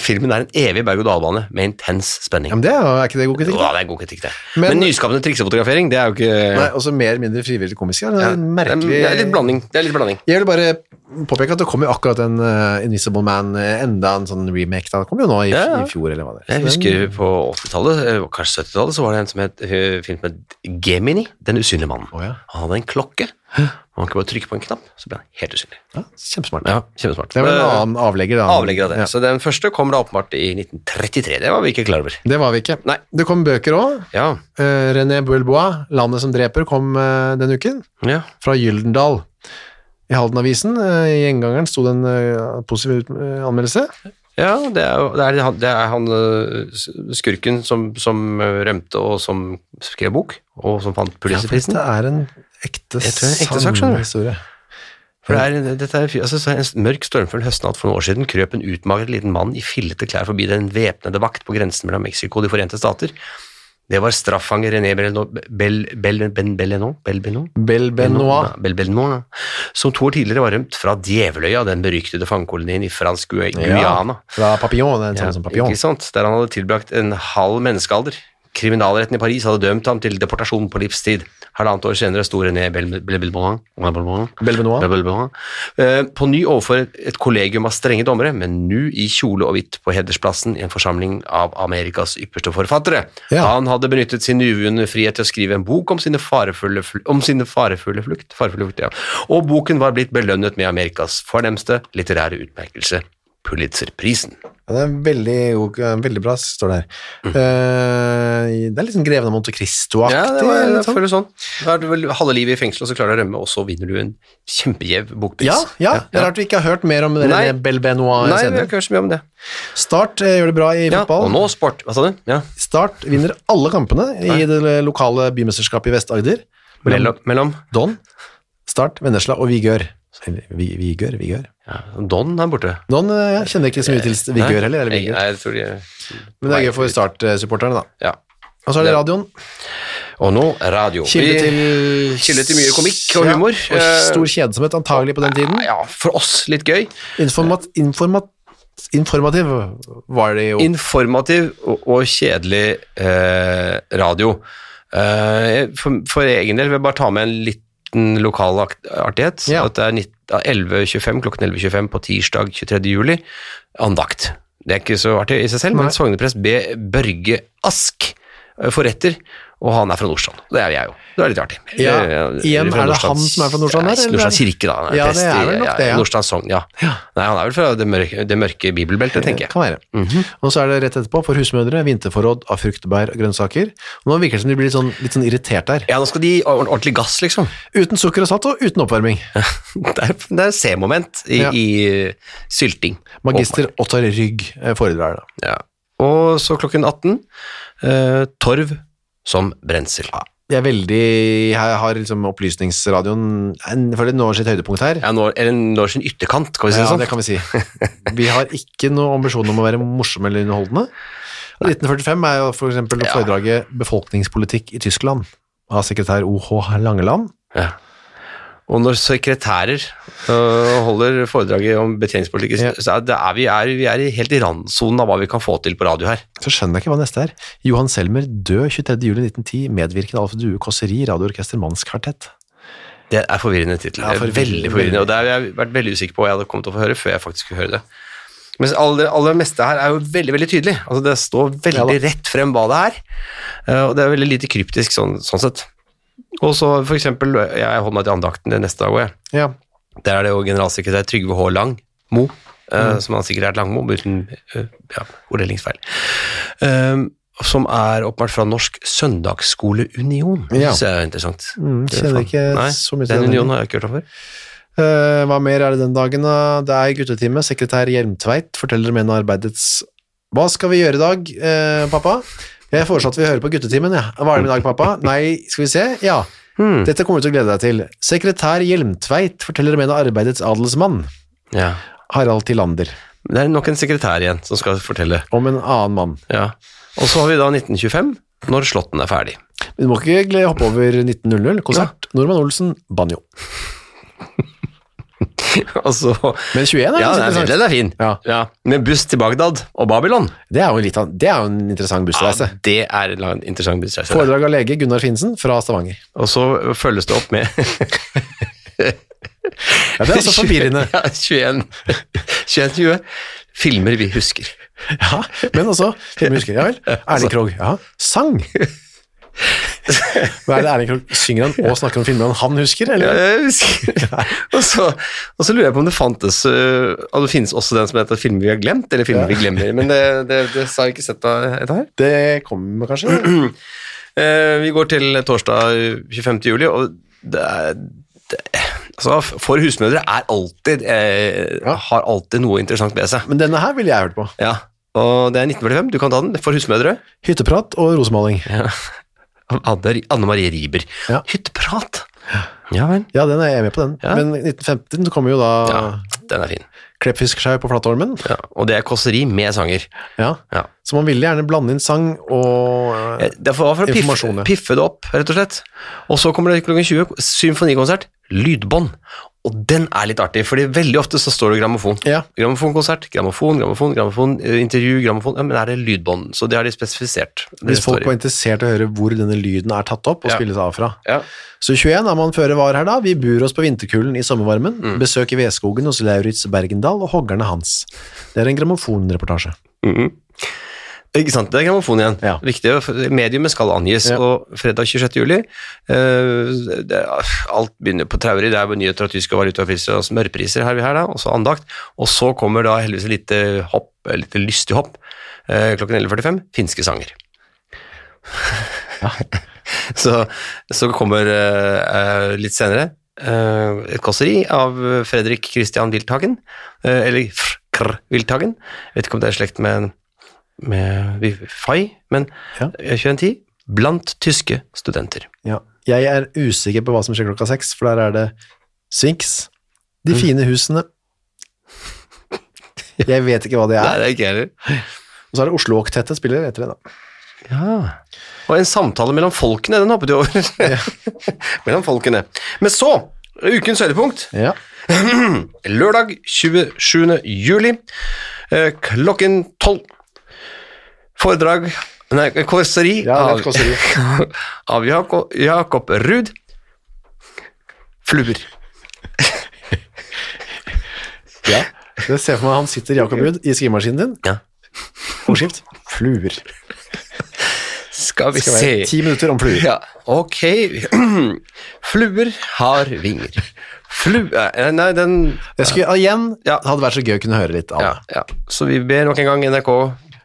Filmen er en evig berg-og-dal-bane med intens spenning. Men det er, er ikke det god kritikk? Ja, det er god kritikk, det. Men- Men, nyskapende triksefotografering, det er jo ikke Nei, også mer eller mindre frivillig komisk Det er en merkelig... Det er litt blanding. Det er litt blanding. Jeg vil bare påpeke at det kom jo akkurat en uh, Invisible Man, eh, enda en sånn remake da. Det kom jo nå i, Ja, ja. i fjor, eller hva det er. Jeg husker på 80-tallet, eh, kanskje 70-tallet, så var det en som het film med Gemini, Den usynlige mannen. Oh, ja. Han hadde en klokke. Man kan bare trykke på en knapp, så blir han helt usynlig. Ja, kjempesmart. Ja, kjempesmart. Det var en Eh, annen avlegger da. avlegger av det. Ja. Så den første kom da åpenbart i 1933. Det var vi ikke klar over. Det var vi ikke. Nei. Det kom bøker også. Ja, Uh, René Boulbois, Landet som dreper, kom uh, denne uken. ja. Fra Gyldendal. I Halden-avisen, eh, i Gjengangeren, sto det en uh, positiv eh, anmeldelse. ja det, er, jo- det, er, han- det er han eh, skurken som, som eh, rømte og som skrev bok, og som fant Ja, Pulitzerprisen. er tror det er en ekte ekte du. For det er, dette er, altså, en mørk stormfull høstnatt for noen år siden krøp en utmagret liten mann i fillete klær forbi den væpnede vakt på grensen mellom Mexico og De forente stater. Det var straffanger René Bellenon, Bell, Bell, Ben Bellenon, Bell Bellenon? Bel Benoit. Bell som to år tidligere var rømt fra Djeveløya, den beryktede fangekolonien i fransk Guyana. Ja, fra Papillon, det er en Ja, sånn som Papillon. Ikke sant? Der han hadde tilbrakt en halv menneskealder. Kriminalretten i Paris hadde dømt ham til deportasjon på livstid. Halvannet år senere sto René Bell- Bellenon Bel Benoit. Blablabla. Eh, På ny overfor et- kollegium av strenge dommere, men nå i kjole og hvitt på hedersplassen i en forsamling av Amerikas ypperste forfattere. Ja. Han hadde benyttet sin uvunne frihet til å skrive en bok om sine farefulle, om sine farefulle flukt, farefulle flukt ja. og boken var blitt belønnet med Amerikas fornemste litterære utmerkelse, Pulitzerprisen. Ja, det er veldig, veldig bra, står det her. Eh, det er litt sånn Greven av Monte Cristo-aktig. Ja, det var, det jeg sånn. Da er du vel halve livet i fengsel, og så klarer du å rømme, og så vinner du en kjempegjev bokpris. ja, ja, det er rart vi ikke har hørt mer om Nei. René Bel Benoit Nei, vi har ikke hørt så mye om det. Start eh, gjør det bra i Ja, fotball. og nå sport. Hva sa du? Ja. Start vinner alle kampene i det lokale bymesterskapet i Vest-Agder. Mellom, mellom Don, Start, Vennesla og Vigør. Vi- Vigør, Vigør. ja, Don er borte. Don eh, jeg kjenner ikke så mye til Vigør heller, eller Vigør. Nei, jeg tror de men det er gøy for Start-supporterne, da. Ja. Og så er det radioen. Og nå radio. Kilde til Kilde til mye komikk og humor. Ja, og stor kjedsomhet antagelig på den tiden. Ja, for oss litt gøy. Informat, informat, informativ var det jo. Informativ og, og kjedelig eh, radio. Eh, for, for egen del vil jeg bare ta med en liten lokal akt- artighet. Ja. At det er 11.25, klokken 11.25 på tirsdag 23. juli. Andakt. Det er ikke så artig i seg selv, Nei. men sogneprest B. Børge Ask eh, får retter, og han er fra Nordstrand. Det er jeg jo. Det er litt artig. Ja, Eh, igjen, er det han som er fra Nordstrand Ja? Nordstrand kirke, da. Ja, det er vel nok det, ja. Nordstrand sogn, ja. Nei, han er vel fra det mørke, det mørke bibelbeltet, tenker jeg. Kan være. Og så er det rett etterpå for husmødre, vinterforråd av fruktbær og grønnsaker. Og nå virker det som de blir litt sånn, litt sånn irritert der. Ja, nå skal de gi ordentlig gass, liksom. Uten sukker og salt og uten oppvarming. [laughs] Det er, det er C-moment i, i sylting. Magister Ottar Rygg eh, foredrar da. Ja. Og så klokken 18, eh, torv som brensel. Jeg er veldig, Jeg har liksom opplysningsradioen, en- for det når sitt høydepunkt her. Ja, når, eller når sin ytterkant, kan vi si Ja, det sånn. det kan vi si. [laughs] Vi har ikke noen ambisjon om å være morsomme eller underholdende. Nei. 1945 er jo for eksempel Ja. foredraget Befolkningspolitikk i Tyskland av sekretær O.H. Langeland. Ja. Og når sekretærer uh, holder foredraget om betjeningspolitikk, Ja. så er, det er vi, er, vi er helt i randsonen av hva vi kan få til på radio her. Så skjønner jeg ikke hva neste er. Johan Selmer død 23. juli 1910, medvirkende Alf Due Kåseri, radioorkester Mannskvartett. Det er forvirrende tittel. Ja, er veldig forvirrende, og det har jeg vært veldig usikker på hva jeg hadde kommet til å få høre før jeg faktisk skulle høre det. Men det aller meste her er jo veldig veldig tydelig. Altså Det står veldig Ja rett frem hva det er, eh, og det er veldig lite kryptisk sånn, sånn sett. Og så for eksempel, jeg holder meg til andakten det neste dag òg, jeg. Ja, Der er det jo generalsekretær Trygve H. Lang, Mo, mm. uh, som han sikkert er Langmo, uten uh, ja, orddelingsfeil. Um, som er åpenbart fra Norsk Søndagsskoleunion. Ja. Det er interessant. Mm, Det er kjenner ikke Nei, så mye til Den den unionen har jeg ikke hørt om før. Eh, hva mer er det den dagen da? Det er guttetime. Sekretær Hjelmtveit forteller om en av arbeidets Hva skal vi gjøre i dag, eh, pappa? Jeg foreslår at vi hører på guttetimen, ja. Hva er det med i dag, pappa? Nei, skal vi se? Ja. Hmm. Dette kommer du til å glede deg til. Sekretær Hjelmtveit forteller om en av arbeidets adelsmann, Ja. Harald Tillander. Det er nok en sekretær igjen som skal fortelle. Om en annen mann. Ja. Og så har vi da 1925, når Slåtten er ferdig. Vi må ikke hoppe over 1900. Konsert. Norman Olsen, banjo. [laughs] Så, Men 21 er ja, den er, den er fin. Ja. Med buss til Bagdad og Babylon. Det er jo, litt det er jo en interessant bussreise. Ja, det er en interessant bussreise. Foredrag av lege Gunnar Finsen fra Stavanger. Og så følges det opp med [laughs] Ja, det er altså forvirrende. [laughs] Ja, 21, 21 20 filmer vi husker. Ja, men også, jeg husker, ja vel, Erling Krogh, ja, sang. Hva er det Erling Krogh, synger han og snakker om filmer han, han husker, Ja, eller? jeg husker. [laughs] og, så, og så lurer jeg på om det fantes øh, Og det finnes også den som heter filmer vi har glemt, eller filmer vi glemmer, men det, det, det har jeg ikke sett etter her. Det kommer kanskje. [clears throat] Eh, vi går til torsdag 25. juli, og det er det, altså, For husmødre er alltid eh, Ja. har alltid noe interessant med seg. Men denne her ville jeg hørt på. Ja, og det er 1945, du kan ta den. For husmødre. Hytteprat og rosemaling. Anne, Anne Marie Riiber. Ja. Hytteprat. Ja vel. Ja, den er jeg med på den. Ja. Men 1915 så kommer jo da Ja, den er fin. Kleppfiskskjau på Flatholmen. Ja, og det er kåseri med sanger. Ja. Ja. Så man ville gjerne blande inn sang og uh, Det var for å piffe, piffe det opp, rett og slett. Og så kommer det klokken 20, symfonikonsert, lydbånd. Og den er litt artig, fordi veldig ofte så står det grammofon. Ja. Grammofonkonsert, grammofon, grammofon, grammofon, eh, intervju, grammofon. Ja, men er det lydbånd? Så det har de spesifisert. Hvis folk var interessert i å høre hvor denne lyden er tatt opp og Ja. spilles av fra. Ja. Så 21 er man føre var her da. Vi bur oss på vinterkulden i sommervarmen. Mm. I Vedskogen hos Lauritz Bergendal og hoggerne hans. Det er en grammofonreportasje. Mhm. Ikke sant, det er grammofon igjen. Ja. Viktig, mediumet skal angis. Ja. Og fredag 26. juli, uh, det alt begynner på traurig, det er nyheter av tyske valutapriser og smørpriser her, vi her da, og så andakt. Og så kommer da heldigvis et lite hopp, et lite lystig hopp, uh, klokken 11.45, finske sanger. [laughs] så, så kommer uh, litt senere et kåseri av Fredrik Christian Wilthagen. eller Frkr Wildhagen. Jeg vet ikke om det er slekt med, med Fay, men Ja. eh, 2110 blant tyske studenter. Ja. Jeg er usikker på hva som skjer klokka seks, for der er det Sphinx, De Mm. fine husene. Jeg vet ikke hva det Nei, er. det er ikke heller. Og så er det Oslo-oktette spiller etter det, da. Ja. Og en samtale mellom folkene, den hoppet du over. [laughs] mellom folkene. Men så, ukens høydepunkt. Ja. [clears throat] Lørdag 27. juli, eh, klokken 12. Foredrag Nei, kåseri Ja, av, [laughs] av Jakob, Jakob Ruud. Fluer. [laughs] ja. Jeg ser for meg han sitter Jakob Ruud i skrivemaskinen din. Ja. Ordskift fluer. Skal vi skal se ti minutter om fluer. Ja, ok. [clears throat] Fluer har vinger. Flu... eh, Nei, den Jeg skulle igjen, Ja. det hadde vært så gøy å kunne høre litt av ja, ja. Så vi ber nok en gang NRK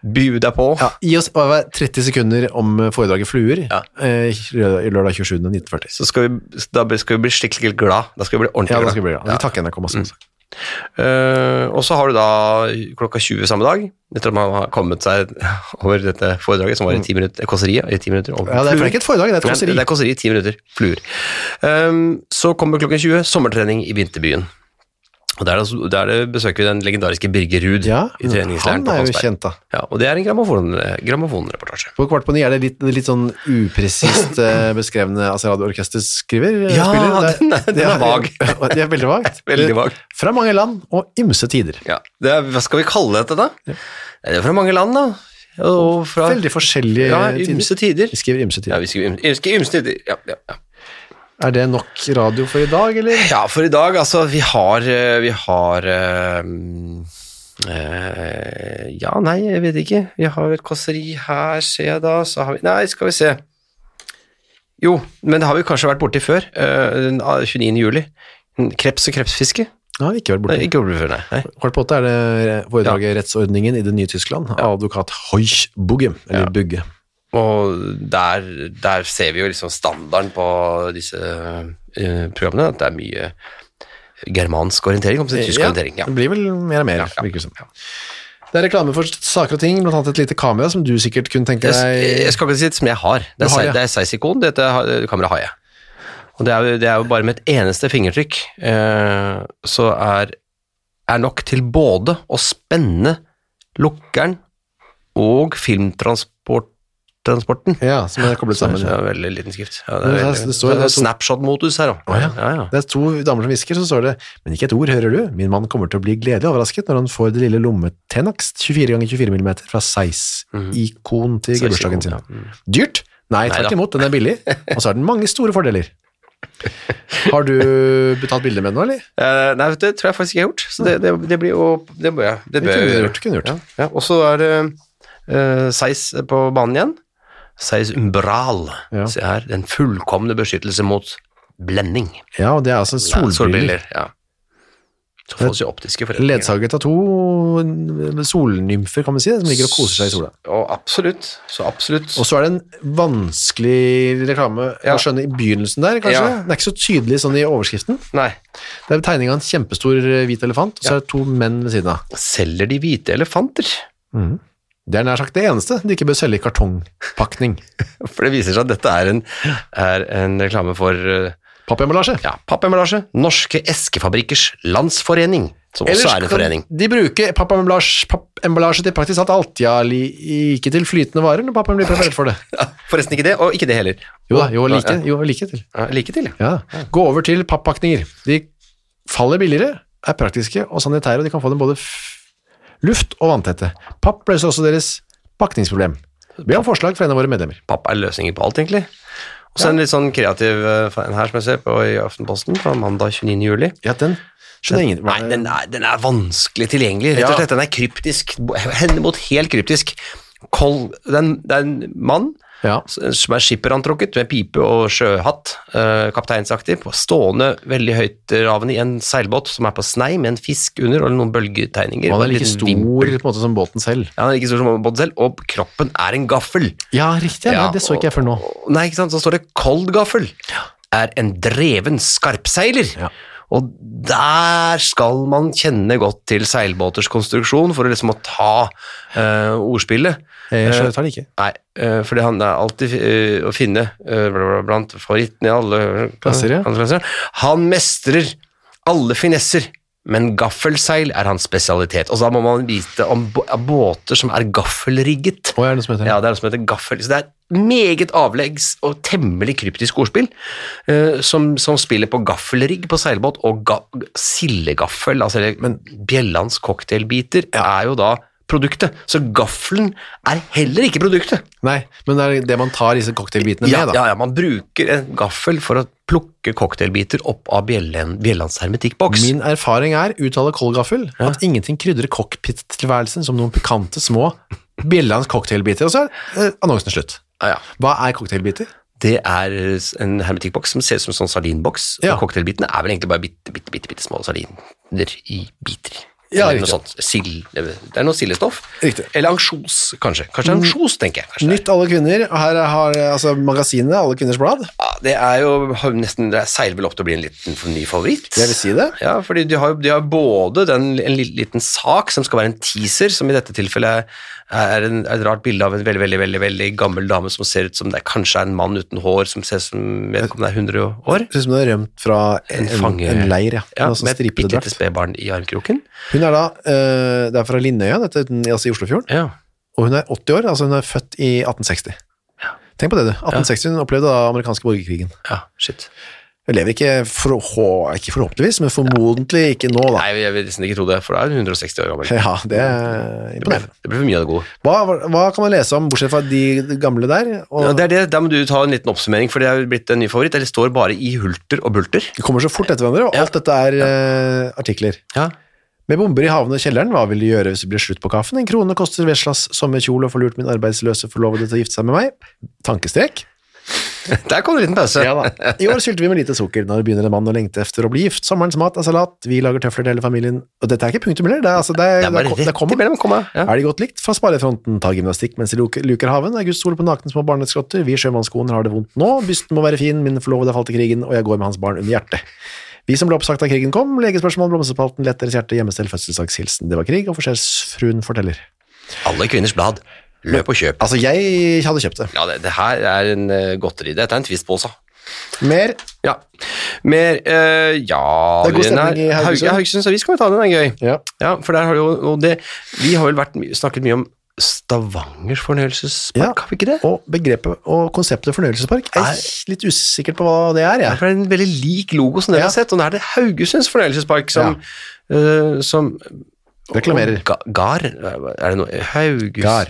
deg på. Ja, gi oss bare 30 sekunder om foredraget Fluer Ja. eh, lørdag 27.1940. Så skal vi, da skal vi bli skikkelig glad. Da skal vi bli ordentlig Ja, da glad. skal vi bli glad. Vi takker NRK masse. Mm. Uh, og så har du da klokka 20 samme dag, etter at man har kommet seg over dette foredraget, som var i ti minutter, kåseriet i ti minutter. om Ja, det er, ikke et foredrag, det er et kosseri. kåseri. Det er kåseri i ti minutter. Fluer. Um, så kommer klokken 20, sommertrening i vinterbyen. Og der, er der er besøker vi den legendariske Birger Ruud Ja, i treningsleiren han er jo kjent, da. Ja, og det er en grammofon, grammofonreportasje. På kvart på ni er det litt, litt sånn upresist [laughs] eh, beskrevne altså radioorkester skriver. eh, Ja, spiller. Det- den er- den det er vag. [laughs] Det er veldig vagt. [laughs] Veldig vag. Fra mange land og ymse tider. Ja, det er, hva skal vi kalle dette da? Det er fra mange land da. Og fra Veldig forskjellige ja, ymse tider. Vi skriver ymse tider. Ja, vi skriver ymse, ymse tider. Ja, ja, ja. Er det nok radio for i dag, eller? Ja, for i dag, altså, vi har eh, Vi har øh, øh, Ja, nei, jeg vet ikke. Vi har et kåseri her, ser jeg da. Så har vi Nei, skal vi se. Jo, men det har vi kanskje vært borti før. den 29. juli. Kreps og krepsfiske. Ja, ikke vært Nei, borte. ikke borti før, nei. Kvart på åtte er det foredraget Rettsordningen i det nye Tyskland av advokat Heuch Bugge, eller Ja. Bugge. Og der, der ser vi jo liksom standarden på disse uh, programmene, at det er mye germansk orientering, om tysk orientering. Ja. Det blir vel mer og mer, Ja, ja, virker det som. Det er reklame for saker og ting, annet et lite kamera som du sikkert kunne tenke deg jeg skal ikke si det som jeg har. Det er, har er Zeiss-ikon, dette kameraet har jeg. Og det er, jo, det er jo bare med et eneste fingertrykk, uh, så er er nok til både å spenne lukkeren og filmtransporten. Ja, som er koblet sammen. Ja, veldig liten skrift. Ja, det er det er- veldig, det står- det er Snapshot-modus her, òg. Å, ja. ja. Det er to damer som hvisker, så står det Men ikke et ord, hører du? Min mann kommer til å bli gledelig overrasket når han får det lille lommetenaks 24 ganger 24 mm fra Size-ikon til gebursdagen sin. Mm. Dyrt? Nei, tvert imot, den er billig, og så har den mange store fordeler. Har du betalt bilde med den nå, eller? Uh, nei, det tror jeg faktisk ikke jeg har gjort. Så det, det, det blir jo Det bør jeg. Det bør jeg gjort, gjort. Ja, ja. Og så er det uh, Seis på banen igjen. Seis Umbral. Ja. Se her, den fullkomne beskyttelse mot blending. Ja, og det er altså Nei, solbriller. Ja. Så får vi optiske forretninger. Ledsaget av to solnymfer, kan vi si, som ligger og koser seg i sola. Og absolutt. Så absolutt. Og så er det en vanskelig reklame Ja. å skjønne i begynnelsen der, kanskje. Ja. Den er ikke så tydelig sånn i overskriften. Nei. Det er tegning av en kjempestor eh, hvit elefant, og så er det to menn ved siden av. Selger de hvite elefanter? Det er nær sagt det eneste de ikke bør selge i kartongpakning. [laughs] For det viser seg at dette er en, er en reklame for uh, Pappemballasje. ja, pappemballasje. Norske Eskefabrikkers Landsforening, som også er en forening. de bruker pappemballasje, pappemballasje til praktisk talt alt, ja, li, ikke til flytende varer når pappen blir preparert for det. [laughs] Ja, forresten ikke det, og ikke det heller. Jo da, jo like, jo like til. ja, like til, ja. Ja. Gå over til pappakninger. De faller billigere, er praktiske og sanitære, og de kan få dem både luft og vanntette. Papp løser også deres pakningsproblem. Be om forslag fra en av våre medlemmer. Papp er løsninger på alt, egentlig. Og så en litt sånn kreativ uh, en her som jeg ser på i Aftenposten fra mandag 29. juli. Ja, den skjønner ingen. Nei, den er, den er vanskelig tilgjengelig, rett og Ja. slett. Den er kryptisk, hender mot helt kryptisk. Kol, den, det er en mann Ja. som er skipperantrukket med pipe og sjøhatt, eh, kapteinsaktig, på stående veldig høytravende i en seilbåt som er på snei med en fisk under og noen bølgetegninger. Han er like stor vimpel. på en måte som båten selv. Ja, han er like stor som båten selv, og kroppen er en gaffel. Ja, riktig. Ja, Ja, det så ikke jeg før nå. Nei, ikke sant, så står det kold gaffel. Er en dreven skarpseiler. Ja. Og der skal man kjenne godt til seilbåters konstruksjon for å liksom å ta uh, ordspillet. Jeg skjønner det ikke. Nei, uh, fordi han er alltid uh, å finne eh, bla, bla, blant favorittene i alle klasser. Han mestrer alle finesser, men gaffelseil er hans spesialitet. Og da må man vite om båter som er gaffelrigget. Å, er det som heter Ja, det er noe som heter gaffel. Så det er et meget avleggs og temmelig kryptisk ordspill, uh, som, som spiller på gaffelrigg på seilbåt, og ga, sildegaffel, altså eller, men bjellans cocktailbiter, er jo da produktet. Så gaffelen er heller ikke produktet. Nei, men det er det man tar disse cocktailbitene Ja, med, da. ja, ja, man bruker en gaffel for å plukke cocktailbiter opp av Bjelland, Bjellands hermetikkboks. Min erfaring er, uttaler Kolgaffel, at ingenting krydrer cockpit-tilværelsen som noen pikante små Bjellands cocktailbiter. Og så er eh, annonsen slutt. Ja, ja. Hva er cocktailbiter? Det er en hermetikkboks som ser ut som en sånn sardinboks, Ja. og cocktailbitene er vel egentlig bare bitte, bitte, bitte, bitte små sardiner i biter. Ja, Eller noe sånt. Sild, det er noe sildestoff. Eller ansjos, kanskje. Kanskje ansjos, tenker jeg. Kanskje er. Nytt Alle kvinner, og her har altså magasinet Alle kvinners blad. Ja, det er jo nesten, det seiler vel opp til å bli en liten ny favoritt. Jeg vil si det. Ja, fordi de har, de har både den, en liten sak som skal være en teaser, som i dette tilfellet er en, et rart bilde av en veldig, veldig, veldig, veldig gammel dame som ser ut som det kanskje er en mann uten hår, som ser ut som vedkommende er 100 år. Ser ut som hun har rømt fra en, en, en, leir, ja. Ja, Med sånn et stripete bitte lite spedbarn i armkroken. Hun er da, eh, det er fra Linnøya, dette, altså i Oslofjorden, Ja. og hun er 80 år, altså hun er født i 1860. Tenk på det, du. 1860 hun opplevde da amerikanske borgerkrigen. ja, shit. Hun lever ikke, for, ikke forhåpentligvis, men formodentlig ikke nå, da. Nei, jeg vil nesten ikke tro det, for da er hun 160 år gammel. Ja, det er imponerende. Det blir for mye av det gode. Hva, hva kan man lese om, bortsett fra de gamle der? Og Ja, det er det, Da må du ta en liten oppsummering, for det er blitt en ny favoritt. Det står bare i hulter og bulter. Det kommer så fort etter hverandre, og alt dette er eh, artikler. Ja, Med bomber i havene og kjelleren, hva vil du gjøre hvis det blir slutt på kaffen? En krone koster Veslas sommerkjole og får lurt min arbeidsløse forlovede til å gifte seg med meg. Tankestrek. [laughs] Der kom det en liten pause. Ja da. I år sylter vi med lite sukker. Når begynner en mann å lengte efter å bli gift? Sommerens mat er salat. Vi lager tøfler til hele familien. Og dette er ikke punktum heller. Det er, altså, det er, Det er bare det er, det kommer. rett komma. Ja. Er de godt likt? Fra sparefronten tar gymnastikk mens de luker, haven. August soler på nakne små barneskrotter. Vi sjømannskoner har det vondt nå. Bysten må være fin. Min forlovede falt i krigen, og jeg går med hans barn under hjertet. Vi som ble oppsagt da krigen kom. Legespørsmål, blomsterspalten, lett deres hjerte, hjemmestell, fødselsdagshilsen. Det var krig, og forskjellsfruen forteller. Alle kvinners blad. Løp og kjøp. Altså, jeg hadde kjøpt det. Ja, det, det her er en uh, godteri. Dette er en Twist-pose. Mer? Ja. Mer uh, Ja Det er god stemning i Haugesund. Haugesunds ja, kan så vi ta den, er gøy. Ja. Ja, for der har jo det, Vi har vel vært, snakket mye om Stavangers fornøyelsespark, Ja. har vi ikke det? Og begrepet og konseptet fornøyelsespark er Nei. litt usikker på hva det er, Ja, det er en veldig lik logo som dere Ja. har sett, og nå er det Haugesunds fornøyelsespark som, eh, som Reklamerer. Ga- Gar, er det noe? Hauges, Gar.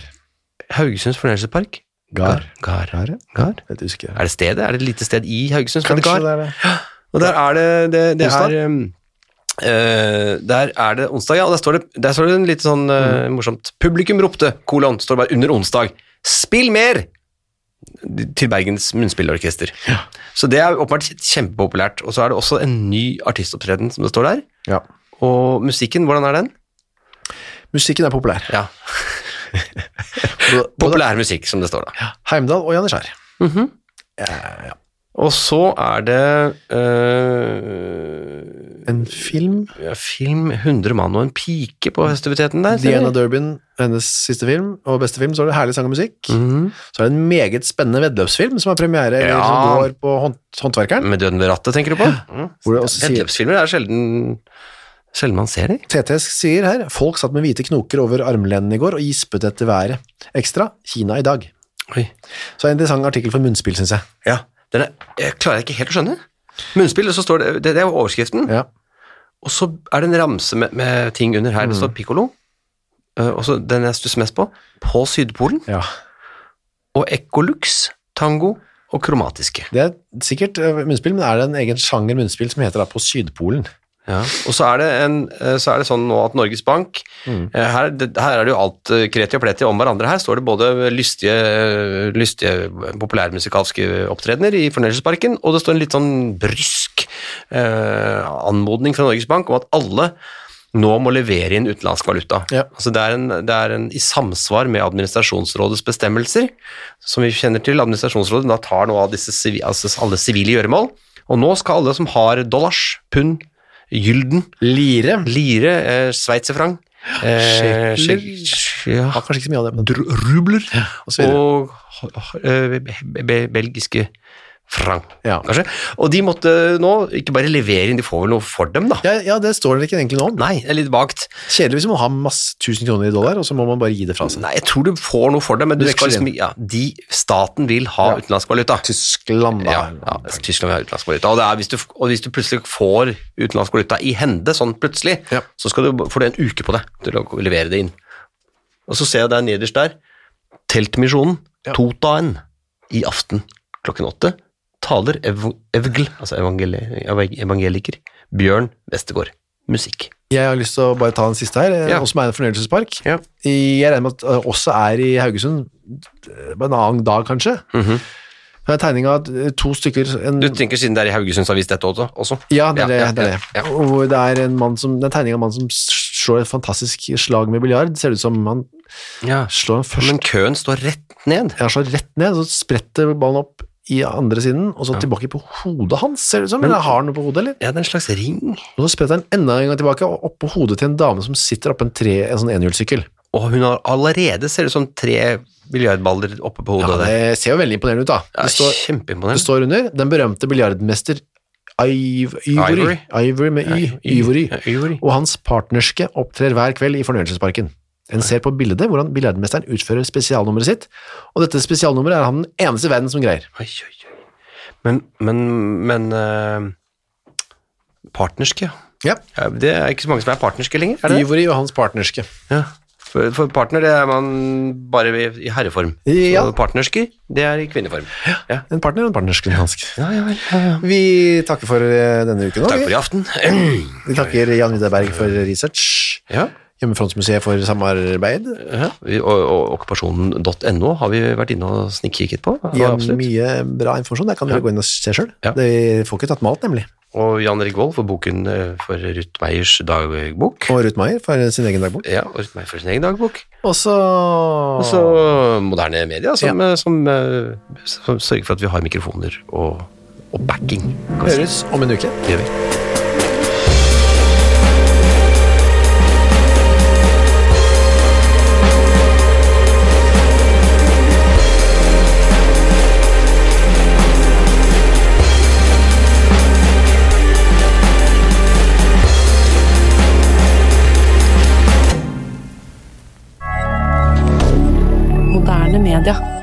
Haugesunds fornøyelsespark? Gar. Gar. Gar, ja. Gar? Er det stedet? Er det et lite sted i Haugesund som heter Gar? det er det. Og der er det Det, det er um, eh, Der er det onsdag, ja, og der står det, der står det en litt sånn uh, Mm. morsomt Publikum ropte, kolon, står det bare under onsdag. Spill mer! Til Bergens Munnspillorkester. Så det er åpenbart kjempepopulært. Og så er det også en ny artistopptreden som det står der. Ja. Og musikken, hvordan er den? Musikken er populær. Ja, [laughs] Populær musikk, som det står da. Heimdal og Janne Scher Og så er det øh, En film. ja, film 100 mann og en pike på festiviteten der. Diana jeg. Durbin, hennes siste film, og beste film, så er det herlig sang og musikk. Mhm. Så er det en meget spennende veddeløpsfilm som har premiere, eller Ja. som går på hånd, Håndverkeren. Med døden ved rattet, tenker du på? Mm. Veddeløpsfilmer er sjelden Sjelden man ser de. TT sier her, folk satt med hvite knoker over armlenene i går og gispet etter været. Ekstra, Kina i dag. Oi. Så en interessant artikkel for munnspill, synes jeg. Ja, den er, jeg klarer ikke helt å skjønne. Munnspill, og så står det, det, det er jo overskriften, Ja. og så er det en ramse med, med ting under her. Det står piccolo, eh, og så den jeg stusser mest på, på Sydpolen, ja. og Ecolux, tango og kromatiske. Det er sikkert eh, munnspill, men er det en egen sjanger munnspill som heter da på Sydpolen? Ja. Og så er, det en, eh, så er det sånn nå at Norges Bank mm. her, her er det jo alt eh, kreti og pleti om hverandre. Her står det både lystige, lystige populærmusikalske opptredener i Fornøyelsesparken, og det står en litt sånn brysk eh, anmodning fra Norges Bank om at alle nå må levere inn utenlandsk valuta. Ja. Altså det, er en, det er en i samsvar med administrasjonsrådets bestemmelser, som vi kjenner til. Administrasjonsrådet da tar nå av disse, altså alle sivile gjøremål, og nå skal alle som har dollars, pund, gylden, Lire. lire, eh, sveitserfranc, eh, ja, Har kanskje ikke så mye av det, men rubler. Og eh, be- be- belgiske franc, Ja. kanskje. Og de måtte nå ikke bare levere inn, de får vel noe for dem, da. Ja, ja, det står det ikke egentlig noe om. Nei, det er litt vagt. Kjedelig hvis man ha masse tusen kroner i dollar, og så må man bare gi det fra seg. Nei, jeg tror du får noe for det, men du Du skal liksom, ja, de, staten vil ha Ja. utenlandsk valuta. Tyskland, da. Ja, Tyskland vil ha utenlandsk valuta. Og, det er, hvis du, og hvis du plutselig får utenlandsk valuta i hende, sånn plutselig, så skal du, får du en uke på deg til å levere det inn. Og så ser jeg der nederst der, Teltmisjonen. Totaen, i aften klokken åtte, taler ev Evgl, altså evangeliker, Bjørn Westergård. Musikk. Jeg har lyst til å bare ta den siste her, Ja. også er en fornøyelsespark. Ja. I- Jeg regner med at også er i Haugesund på en annen dag, kanskje. Mhm. Det er tegning av eh, to stykker en, Du tenker siden det er i Haugesunds Avis dette også? også? Ja, det er det. Ja, det, er det. Og det er en mann som, det er tegning av en mann som slår et fantastisk slag med biljard. Ser ut som han Ja. slår den først Men køen står rett ned. Ja, slår rett ned, så spretter ballen opp i andre siden, og så tilbake på hodet hans, ser det ut som. Men- Eller har han noe på hodet, eller? Ja, det er en slags ring. Og så spretter han enda en gang tilbake, og opp på hodet til en dame som sitter oppå en, tre, en sånn enhjulssykkel. Og hun har allerede, ser det ut som, tre biljardballer oppe på hodet. Ja, det ser jo veldig imponerende ut, da. Ja, står, kjempeimponerende. det står under den berømte biljardmester Iv- Ivory, Ivory. Ivory med Y, Ivory, Ja, Ivory. og hans partnerske opptrer hver kveld i fornøyelsesparken. En ser på bildet hvordan biljardmesteren utfører spesialnummeret sitt, og dette spesialnummeret er han den eneste i verden som greier. Oi, oi, oi. Men, men, men uh, Partnerske, ja. Ja, Ja, Det er ikke så mange som er partnerske lenger, er det? Ivori og hans partnerske. Ja. For, for partner, det er man bare i, i herreform. Ja. Så partnersker, det er i kvinneform. Ja. En partner og en partnerske. Ja, ja, ja, ja. Vi takker for eh, denne uken. Takk nå. for i aften. Vi takker Jan Vidar Berg for research. Ja. Hjemmefrontsmuseet for samarbeid. Ja, og, okkupasjonen.no har vi vært inne og snikkikket på. Ja, absolutt. mye bra informasjon. Der kan dere gå inn og se sjøl. Ja. Vi får ikke tatt mat nemlig. Og Jan Erik Vold for boken eh, for Ruth Meyers dagbok. Og Ruth Meyer for sin egen dagbok. Ja, og Ruth Meyer for sin egen dagbok. Og så moderne media, som, ja. som, som, som sørger for at vi har mikrofoner og, og backing. høres om en uke. Det gjør vi. dire